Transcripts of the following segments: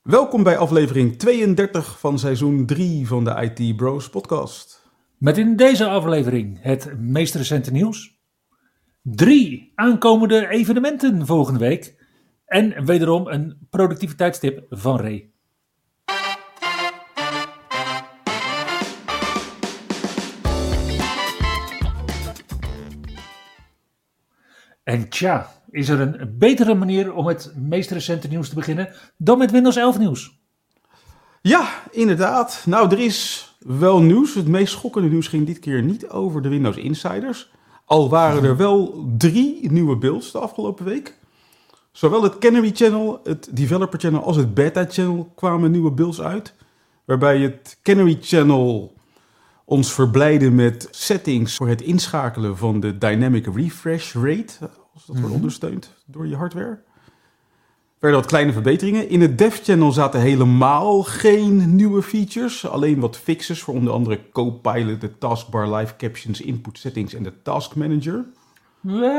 Welkom bij aflevering 32 van seizoen 3 van de IT Bros podcast. Met in deze aflevering het meest recente nieuws. Drie aankomende evenementen volgende week. En wederom een productiviteitstip van Ray. En tja, is er een betere manier om het meest recente nieuws te beginnen dan met Windows 11 nieuws? Ja, inderdaad. Nou, er is wel nieuws. Het meest schokkende nieuws ging dit keer niet over de Windows Insiders. Al waren er wel drie nieuwe builds de afgelopen week. Zowel het Canary Channel, het Developer Channel als het Beta Channel kwamen nieuwe builds uit. Waarbij het Canary Channel ons verblijden met settings voor het inschakelen van de Dynamic Refresh Rate, als dat wordt Mhm. ondersteund door je hardware. Verder wat kleine verbeteringen. In het Dev Channel zaten helemaal geen nieuwe features. Alleen wat fixes voor onder andere Copilot, de Taskbar Live Captions, Input Settings en de Task Manager.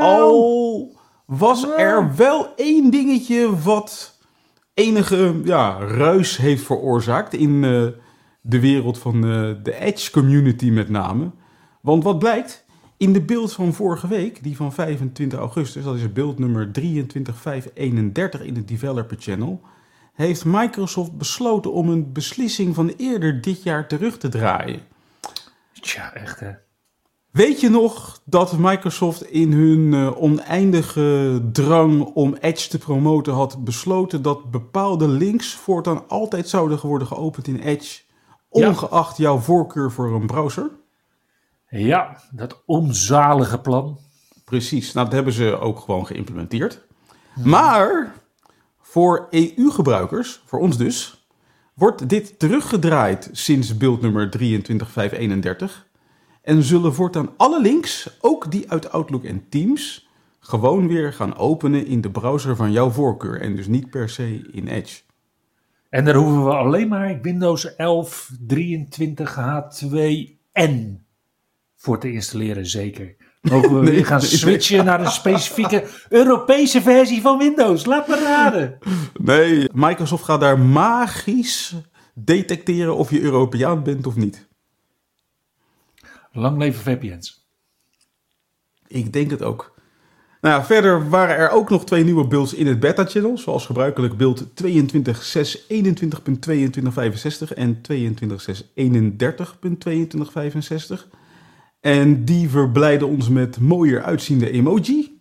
Al was er wel één dingetje wat enige ja, ruis heeft veroorzaakt in eh, de wereld van eh, de Edge community met name. Want wat blijkt, in de beeld van vorige week, die van 25 augustus, dat is beeld nummer 23531 in het Developer Channel, heeft Microsoft besloten om een beslissing van eerder dit jaar terug te draaien. tja, echt hè. Weet je nog dat Microsoft in hun eh, oneindige drang om Edge te promoten had besloten dat bepaalde links voortaan altijd zouden worden geopend in Edge, Ja. ongeacht jouw voorkeur voor een browser? Ja, dat onzalige plan. Precies, nou dat hebben ze ook gewoon geïmplementeerd. Maar voor EU-gebruikers, voor ons dus, wordt dit teruggedraaid sinds beeld nummer 23531. En zullen voortaan alle links, ook die uit Outlook en Teams, gewoon weer gaan openen in de browser van jouw voorkeur. En dus niet per se in Edge. En daar hoeven we alleen maar Windows 11 23H2N voor te installeren, zeker. Mogen we Nee, weer gaan nee, switchen naar een specifieke Europese versie van Windows? Laat me raden. Nee, Microsoft gaat daar magisch detecteren of je Europeaan bent of niet. Lang leven VPN's. Ik denk het ook. Nou ja, verder waren er ook nog twee nieuwe builds in het beta-channel. Zoals gebruikelijk beeld 22.6.21.2265 en 22.6.31.2265. En die verblijden ons met mooier uitziende emoji.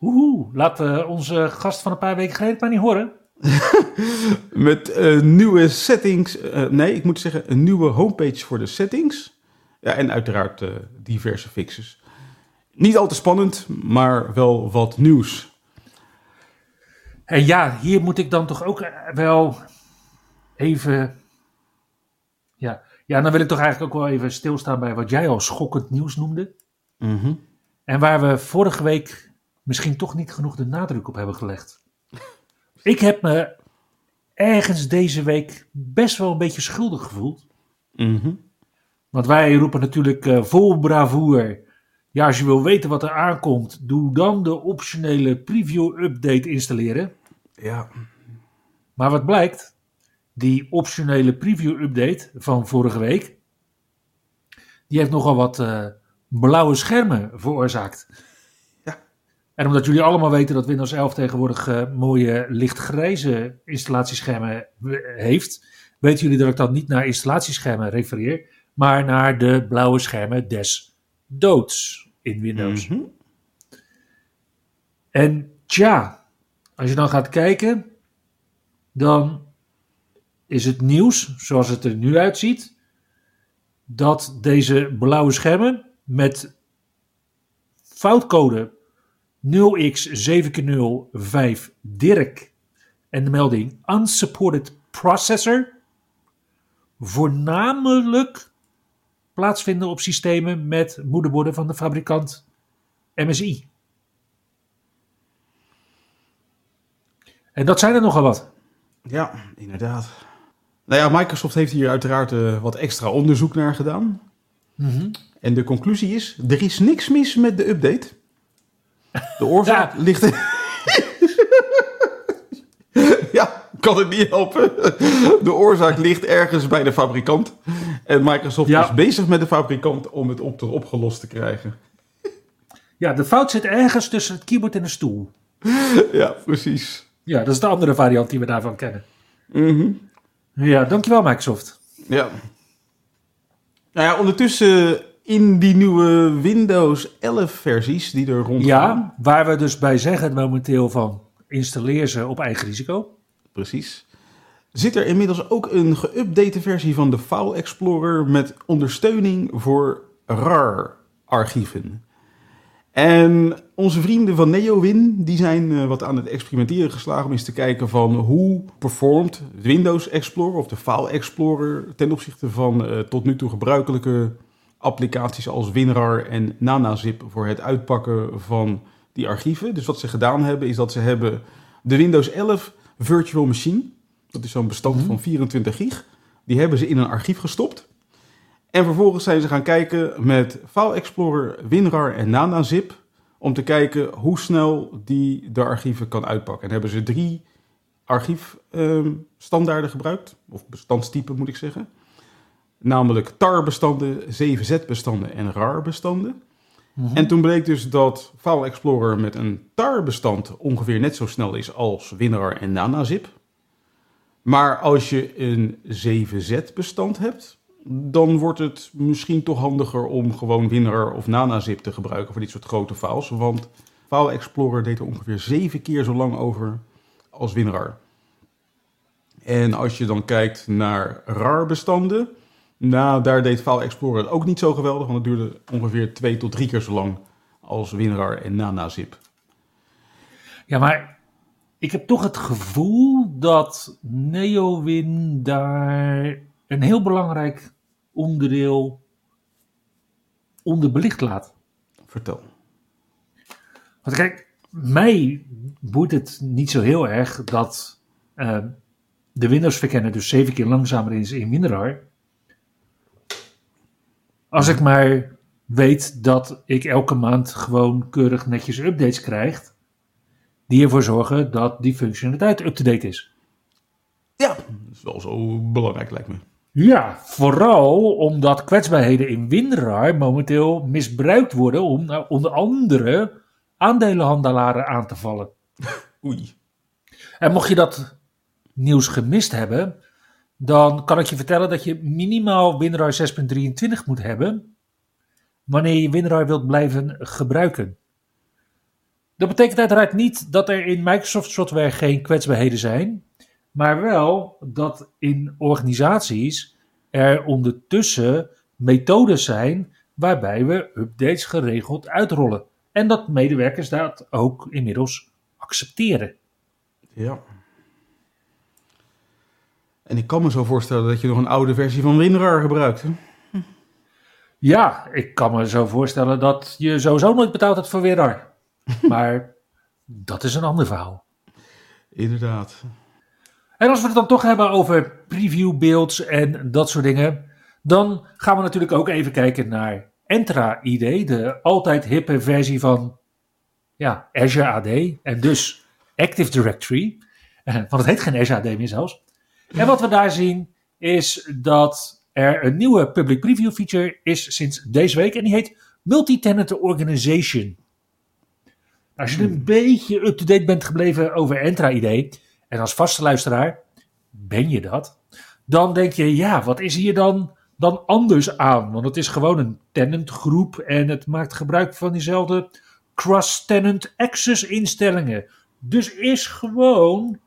Oeh, laat eh, onze gast van een paar weken geleden het maar niet horen. Met eh, nieuwe settings. eh, nee, ik moet zeggen een nieuwe homepage voor de settings. Ja, en uiteraard diverse fixes. Niet al te spannend, maar wel wat nieuws. En ja, hier moet ik dan toch ook wel even. Ja, dan wil ik toch eigenlijk ook wel even stilstaan bij wat jij al schokkend nieuws noemde. Mhm. En waar we vorige week misschien toch niet genoeg de nadruk op hebben gelegd. Ik heb me ergens deze week best wel een beetje schuldig gevoeld. Mhm. Want wij roepen natuurlijk eh, vol bravoer. Ja, als je wil weten wat er aankomt, doe dan de optionele preview update installeren. Ja, Maar wat blijkt? Die optionele preview update van vorige week, die heeft nogal wat eh, blauwe schermen veroorzaakt. Ja. En omdat jullie allemaal weten dat Windows 11 tegenwoordig eh, mooie lichtgrijze installatieschermen eh, heeft, weten jullie dat ik dan niet naar installatieschermen refereer, maar naar de blauwe schermen des doods in Windows. Mhm. En tja, als je dan gaat kijken, dan is het nieuws, zoals het er nu uitziet, dat deze blauwe schermen met foutcode 0x7x05 Dirk en de melding unsupported processor voornamelijk plaatsvinden op systemen met moederborden van de fabrikant MSI. En dat zijn er nogal wat. Ja, inderdaad. Nou ja, Microsoft heeft hier uiteraard uh, wat extra onderzoek naar gedaan. Mhm. En de conclusie is, er is niks mis met de update. De oorzaak Ja. ligt... ja, kan het niet helpen. De oorzaak ligt ergens bij de fabrikant. En Microsoft Ja. is bezig met de fabrikant om het op opgelost te krijgen. Ja, de fout zit ergens tussen het keyboard en de stoel. Ja, precies. Ja, dat is de andere variant die we daarvan kennen. Mhm. Ja, dankjewel Microsoft. Ja. Nou ja, ondertussen in die nieuwe Windows 11 versies die er rondgaan. Ja, waar we dus bij zeggen momenteel van installeer ze op eigen risico. Precies. Zit er inmiddels ook een geüpdate versie van de File Explorer met ondersteuning voor RAR-archieven. En onze vrienden van NeoWin die zijn eh, wat aan het experimenteren geslagen om eens te kijken van hoe performt Windows Explorer of de File Explorer ten opzichte van eh, tot nu toe gebruikelijke applicaties als WinRAR en NanaZip voor het uitpakken van die archieven. Dus wat ze gedaan hebben is dat ze hebben de Windows 11 Virtual Machine, dat is zo'n bestand Mhm. van 24 gig, die hebben ze in een archief gestopt. En vervolgens zijn ze gaan kijken met File Explorer, WinRAR en NanaZip om te kijken hoe snel die de archieven kan uitpakken. En hebben ze drie archiefstandaarden gebruikt, of bestandstypen moet ik zeggen. Namelijk TAR-bestanden, 7Z-bestanden en RAR-bestanden. Mhm. En toen bleek dus dat File Explorer met een TAR-bestand ongeveer net zo snel is als WinRAR en NanaZip. Maar als je een 7Z-bestand hebt, dan wordt het misschien toch handiger om gewoon WinRAR of NanaZip te gebruiken voor dit soort grote files. Want File Explorer deed er ongeveer zeven keer zo lang over als WinRAR. En als je dan kijkt naar RAR-bestanden, nou, daar deed File Explorer het ook niet zo geweldig, want het duurde ongeveer twee tot drie keer zo lang als WinRAR en NanaZip. Ja, maar ik heb toch het gevoel dat NeoWin daar een heel belangrijk onderdeel onderbelicht laat. Vertel. Want kijk, mij boeit het niet zo heel erg dat eh, de Windows-verkenner dus zeven keer langzamer is in WinRAR. Als ik maar weet dat ik elke maand gewoon keurig netjes updates krijg, die ervoor zorgen dat die functionaliteit up-to-date is. Ja, dat is wel zo belangrijk lijkt me. Ja, vooral omdat kwetsbaarheden in WinRAR momenteel misbruikt worden om nou, onder andere aandelenhandelaren aan te vallen. Oei. En mocht je dat nieuws gemist hebben, dan kan ik je vertellen dat je minimaal WinRAR 6.23 moet hebben wanneer je WinRAR wilt blijven gebruiken. Dat betekent uiteraard niet dat er in Microsoft software geen kwetsbaarheden zijn, maar wel dat in organisaties er ondertussen methodes zijn waarbij we updates geregeld uitrollen. En dat medewerkers dat ook inmiddels accepteren. Ja. En ik kan me zo voorstellen dat je nog een oude versie van WinRAR gebruikt. Hè? Ja, ik kan me zo voorstellen dat je sowieso nooit betaald hebt voor WinRAR. Maar dat is een ander verhaal. Inderdaad. En als we het dan toch hebben over preview builds en dat soort dingen, dan gaan we natuurlijk ook even kijken naar Entra ID, de altijd hippe versie van ja, Azure AD en dus Active Directory. Eh, Want het heet geen Azure AD meer zelfs. En wat we daar zien is dat er een nieuwe public preview feature is sinds deze week en die heet Multi-Tenant Organization. Als je een beetje up-to-date bent gebleven over Entra ID, en als vaste luisteraar ben je dat, dan denk je, ja, wat is hier dan, dan anders aan? Want het is gewoon een tenantgroep en het maakt gebruik van diezelfde cross-tenant access instellingen. Dus is gewoon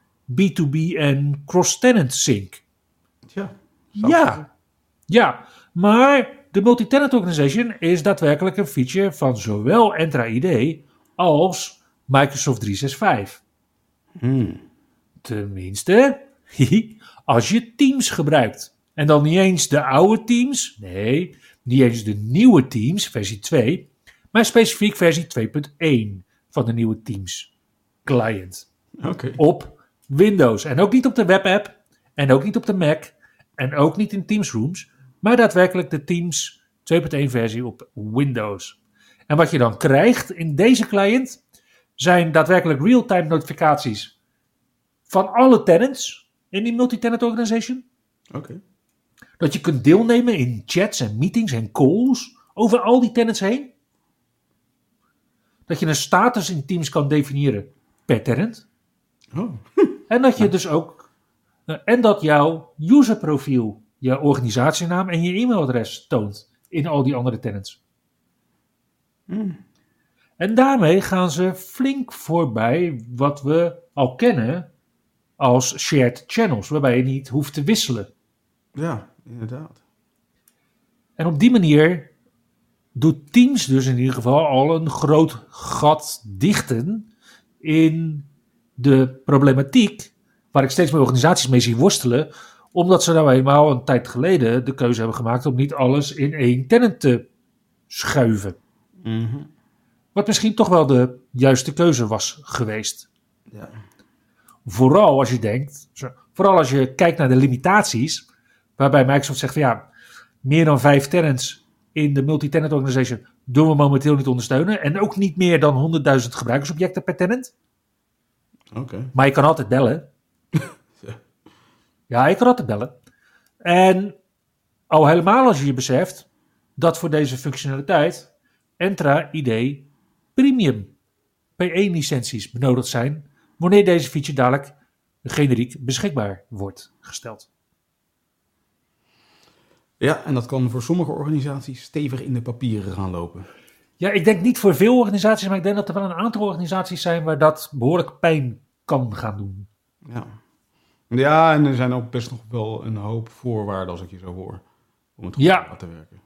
B2B en cross-tenant sync. Zou Ja, ja, maar de multi-tenant organization is daadwerkelijk een feature van zowel Entra ID als Microsoft 365. Hmm. Tenminste, als je Teams gebruikt. En dan niet eens de oude Teams, nee, niet eens de nieuwe Teams, versie 2, maar specifiek versie 2.1 van de nieuwe Teams client Oké. op Windows. En ook niet op de webapp, en ook niet op de Mac, en ook niet in Teams Rooms, maar daadwerkelijk de Teams 2.1 versie op Windows. En wat je dan krijgt in deze client zijn daadwerkelijk real-time notificaties van alle tenants in die multi-tenant organization. Oké. Dat je kunt deelnemen in chats en meetings en calls over al die tenants heen. Dat je een status in Teams kan definiëren per tenant. Oh. En dat je dus ook. eh, En dat jouw userprofiel, je organisatienaam en je e-mailadres toont in al die andere tenants. Hmm. En daarmee gaan ze flink voorbij wat we al kennen als shared channels, waarbij je niet hoeft te wisselen. Ja, inderdaad. En op die manier doet Teams dus in ieder geval al een groot gat dichten in de problematiek waar ik steeds meer organisaties mee zie worstelen, omdat ze nou eenmaal een tijd geleden de keuze hebben gemaakt om niet alles in één tenant te schuiven. Mhm. Wat misschien toch wel de juiste keuze was geweest. Ja. Vooral als je denkt, vooral als je kijkt naar de limitaties, waarbij Microsoft zegt van ja, meer dan vijf tenants in de multi-tenant organization doen we momenteel niet ondersteunen. En ook niet meer dan 100.000 gebruikersobjecten per tenant. Oké. Maar je kan altijd bellen. ja, je kan altijd bellen. En al helemaal als je je beseft dat voor deze functionaliteit Entra ID Premium P1 licenties benodigd zijn wanneer deze feature dadelijk generiek beschikbaar wordt gesteld. Ja, en dat kan voor sommige organisaties stevig in de papieren gaan lopen. Ja, ik denk niet voor veel organisaties, maar ik denk dat er wel een aantal organisaties zijn waar dat behoorlijk pijn kan gaan doen. Ja. Ja, en er zijn ook best nog wel een hoop voorwaarden als ik je zo hoor. Om het goed Ja. te laten werken.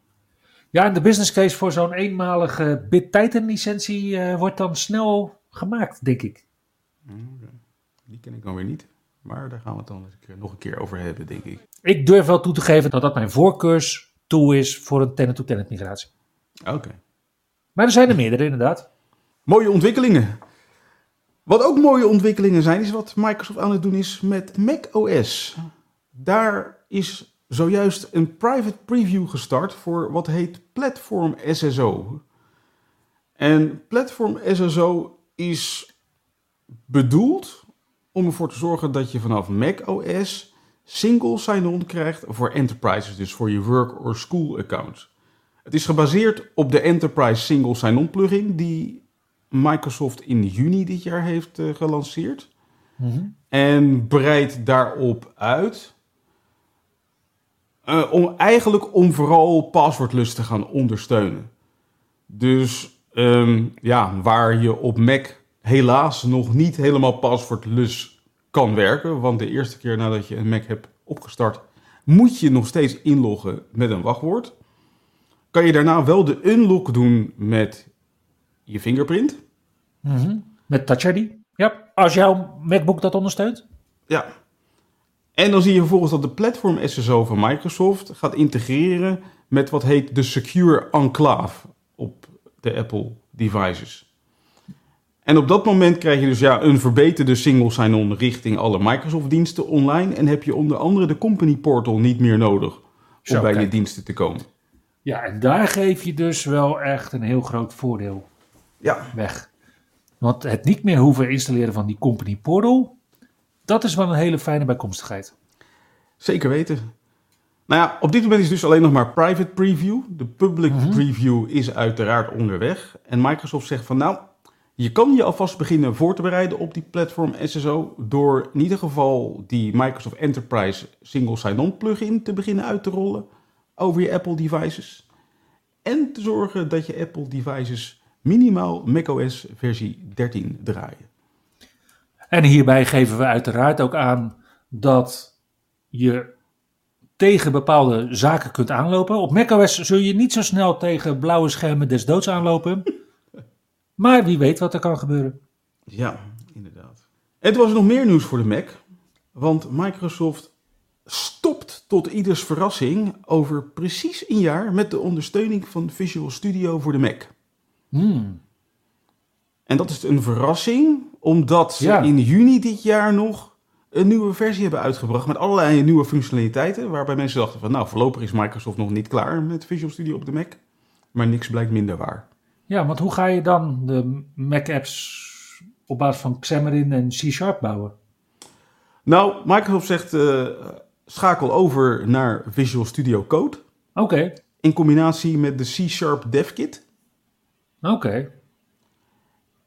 Ja, en de business case voor zo'n eenmalige BitTitan licentie eh, wordt dan snel gemaakt, denk ik. Oké. Die ken ik dan weer niet. Maar daar gaan we het dan eens nog een keer over hebben, denk ik. Ik durf wel toe te geven dat dat mijn voorkeurstool is voor een tenant-to-tenant migratie. Oké. Maar er zijn er meerdere inderdaad. Mooie ontwikkelingen. Wat ook mooie ontwikkelingen zijn, is wat Microsoft aan het doen is met macOS. Daar is zojuist een private preview gestart voor wat heet Platform SSO. En Platform SSO is bedoeld om ervoor te zorgen dat je vanaf macOS single sign-on krijgt voor enterprises, dus voor je work or school accounts. Het is gebaseerd op de Enterprise Single Sign-On plugin die Microsoft in juni dit jaar heeft eh, gelanceerd. En breidt daarop uit. eh, om eigenlijk om vooral passwordless te gaan ondersteunen. Dus ehm, ja, waar je op Mac helaas nog niet helemaal passwordless kan werken. Want de eerste keer nadat je een Mac hebt opgestart, moet je nog steeds inloggen met een wachtwoord. Kan je daarna wel de unlock doen met je fingerprint. Mhm. Met Touch ID. Ja, als jouw MacBook dat ondersteunt. Ja. En dan zie je vervolgens dat de platform SSO van Microsoft gaat integreren met wat heet de Secure Enclave op de Apple devices. En op dat moment krijg je dus ja, een verbeterde single sign-on richting alle Microsoft-diensten online. En heb je onder andere de Company Portal niet meer nodig om Zo, bij je diensten te komen. Ja, en daar geef je dus wel echt een heel groot voordeel Ja, weg. Want het niet meer hoeven installeren van die company portal, dat is wel een hele fijne bijkomstigheid. Zeker weten. Nou ja, op dit moment is het dus alleen nog maar private preview. De public preview is uiteraard onderweg. En Microsoft zegt van nou, je kan je alvast beginnen voor te bereiden op die platform SSO door in ieder geval die Microsoft Enterprise Single Sign-On plugin te beginnen uit te rollen over je Apple devices. En te zorgen dat je Apple devices minimaal macOS versie 13 draaien. En hierbij geven we uiteraard ook aan dat je tegen bepaalde zaken kunt aanlopen. Op macOS zul je niet zo snel tegen blauwe schermen des doods aanlopen. Maar wie weet wat er kan gebeuren. Ja, inderdaad. En toen was er nog meer nieuws voor de Mac. Want Microsoft stopt tot ieders verrassing over precies een jaar met de ondersteuning van Visual Studio voor de Mac. Hmm. En dat is een verrassing, omdat ze Ja. in juni dit jaar nog een nieuwe versie hebben uitgebracht met allerlei nieuwe functionaliteiten. Waarbij mensen dachten van, nou, voorlopig is Microsoft nog niet klaar met Visual Studio op de Mac. Maar niks blijkt minder waar. Ja, want hoe ga je dan de Mac-apps op basis van Xamarin en C-Sharp bouwen? Nou, Microsoft zegt, eh, schakel over naar Visual Studio Code. Oké, In combinatie met de C-Sharp DevKit. oké.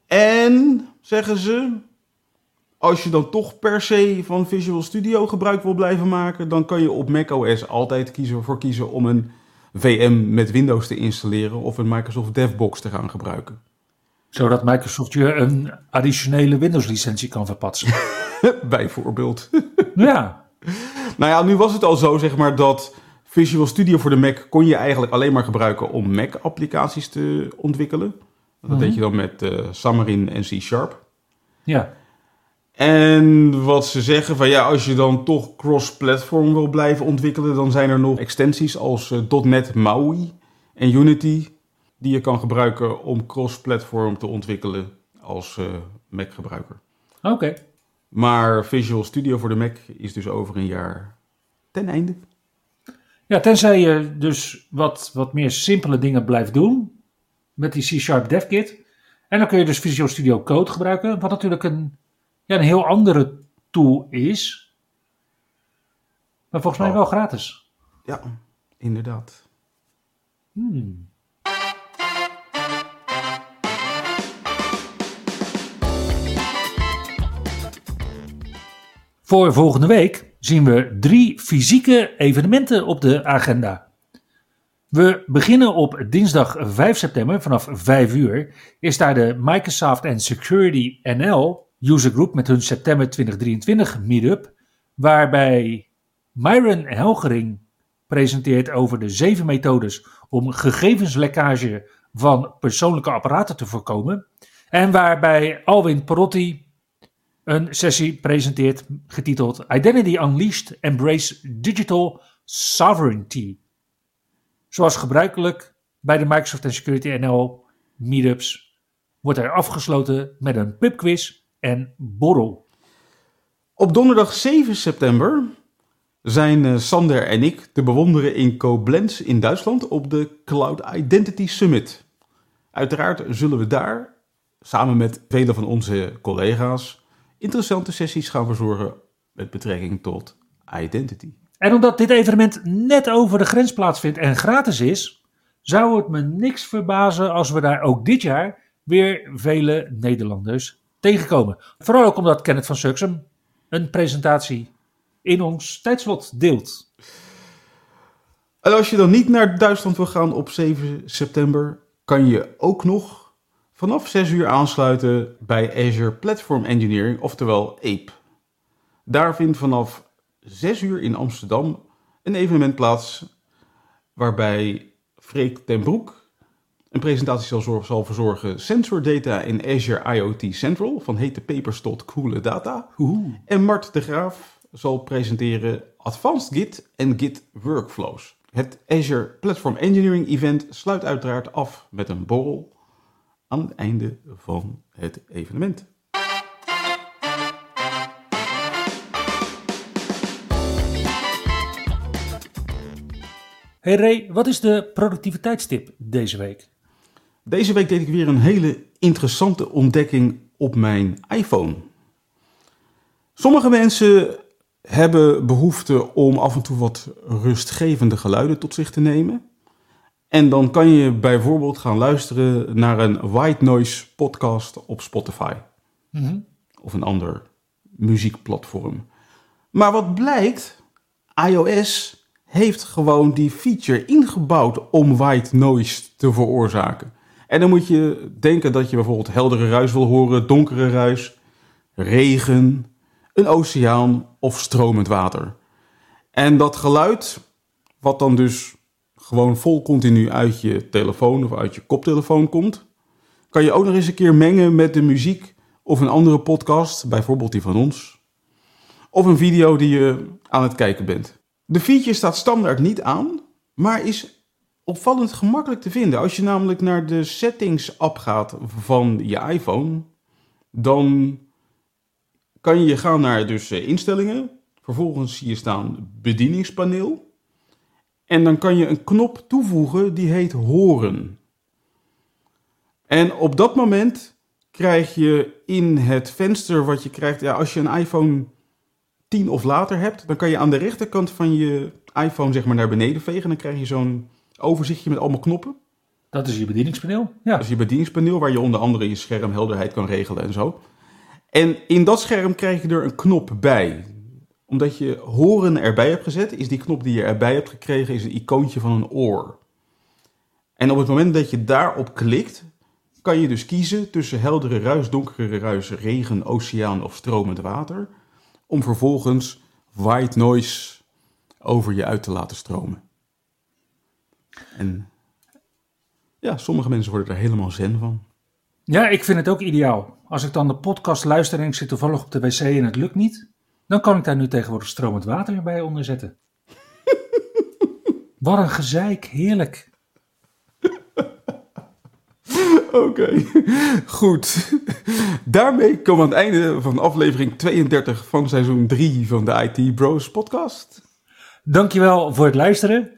En, zeggen ze, als je dan toch per se van Visual Studio gebruik wil blijven maken, dan kan je op macOS altijd kiezen voor kiezen om een VM met Windows te installeren of een Microsoft DevBox te gaan gebruiken. Zodat Microsoft je een additionele Windows-licentie kan verpatsen. Bijvoorbeeld. ja, nou ja, nu was het al zo, zeg maar, dat Visual Studio voor de Mac kon je eigenlijk alleen maar gebruiken om Mac-applicaties te ontwikkelen. Dat Mhm. deed je dan met eh Xamarin en C-Sharp. ja. En wat ze zeggen van ja, als je dan toch cross-platform wil blijven ontwikkelen, dan zijn er nog extensies als eh, .NET MAUI en Unity die je kan gebruiken om cross-platform te ontwikkelen als eh, Mac-gebruiker. Oké. Maar Visual Studio voor de Mac is dus over een jaar ten einde. Ja, tenzij je dus wat, wat meer simpele dingen blijft doen met die C-Sharp DevKit. En dan kun je dus Visual Studio Code gebruiken, wat natuurlijk een, ja, een heel andere tool is. Maar volgens mij Oh. wel gratis. Ja, inderdaad. Hmm. Voor volgende week zien we drie fysieke evenementen op de agenda. We beginnen op dinsdag 5 september vanaf 5 uur. Is daar de Microsoft and Security NL User Group met hun september 2023 meetup. Waarbij Myron Helgering presenteert over de zeven methodes om gegevenslekkage van persoonlijke apparaten te voorkomen. En waarbij Alwin Perotti een sessie presenteert getiteld Identity Unleashed Embrace Digital Sovereignty. Zoals gebruikelijk bij de Microsoft Security NL meetups wordt er afgesloten met een pubquiz en borrel. Op donderdag 7 september zijn eh, Sander en ik te bewonderen in Koblenz in Duitsland op de Cloud Identity Summit. Uiteraard zullen we daar, samen met vele van onze collega's, interessante sessies gaan verzorgen met betrekking tot identity. En omdat dit evenement net over de grens plaatsvindt en gratis is, zou het me niks verbazen als we daar ook dit jaar weer vele Nederlanders tegenkomen. Vooral ook omdat Kenneth van Suxum een presentatie in ons tijdslot deelt. En als je dan niet naar Duitsland wil gaan op 7 september, kan je ook nog vanaf 6 uur aansluiten bij Azure Platform Engineering, oftewel APE. Daar vindt vanaf 6 uur in Amsterdam een evenement plaats waarbij Freek ten Broek een presentatie zal, zal verzorgen Sensor Data in Azure IoT Central, van hete papers tot coole data. En Mart de Graaf zal presenteren Advanced Git en Git Workflows. Het Azure Platform Engineering Event sluit uiteraard af met een borrel aan het einde van het evenement. Hey Ray, wat is de productiviteitstip deze week? Deze week deed ik weer een hele interessante ontdekking op mijn iPhone. Sommige mensen hebben behoefte om af en toe wat rustgevende geluiden tot zich te nemen. En dan kan je bijvoorbeeld gaan luisteren naar een white noise podcast op Spotify of een ander muziekplatform. Maar wat blijkt, iOS heeft gewoon die feature ingebouwd om white noise te veroorzaken. En dan moet je denken dat je bijvoorbeeld heldere ruis wil horen, donkere ruis, regen, een oceaan of stromend water. En dat geluid, wat dan dus gewoon vol continu uit je telefoon of uit je koptelefoon komt, kan je ook nog eens een keer mengen met de muziek of een andere podcast, bijvoorbeeld die van ons, of een video die je aan het kijken bent. De feature staat standaard niet aan, maar is opvallend gemakkelijk te vinden. Als je namelijk naar de settings app gaat van je iPhone, dan kan je gaan naar dus eh, instellingen. Vervolgens zie je staan bedieningspaneel. En dan kan je een knop toevoegen die heet horen. En op dat moment krijg je in het venster wat je krijgt, ja, als je een iPhone 10 of later hebt, dan kan je aan de rechterkant van je iPhone zeg maar naar beneden vegen. Dan krijg je zo'n overzichtje met allemaal knoppen. Dat is je bedieningspaneel. Ja. Dat is je bedieningspaneel waar je onder andere je schermhelderheid kan regelen en zo. En in dat scherm krijg je er een knop bij. Omdat je horen erbij hebt gezet, is die knop die je erbij hebt gekregen is een icoontje van een oor. En op het moment dat je daarop klikt, kan je dus kiezen tussen heldere ruis, donkere ruis, regen, oceaan of stromend water. Om vervolgens white noise over je uit te laten stromen. En ja, sommige mensen worden er helemaal zen van. ja, ik vind het ook ideaal. Als ik dan de podcast luister en ik zit toevallig op de wc en het lukt niet, dan kan ik daar nu tegenwoordig stromend water bij onder zetten. Wat een gezeik, heerlijk. Oké, goed. Daarmee komen we aan het einde van aflevering 32 van seizoen 3 van de IT Bros podcast. Dankjewel voor het luisteren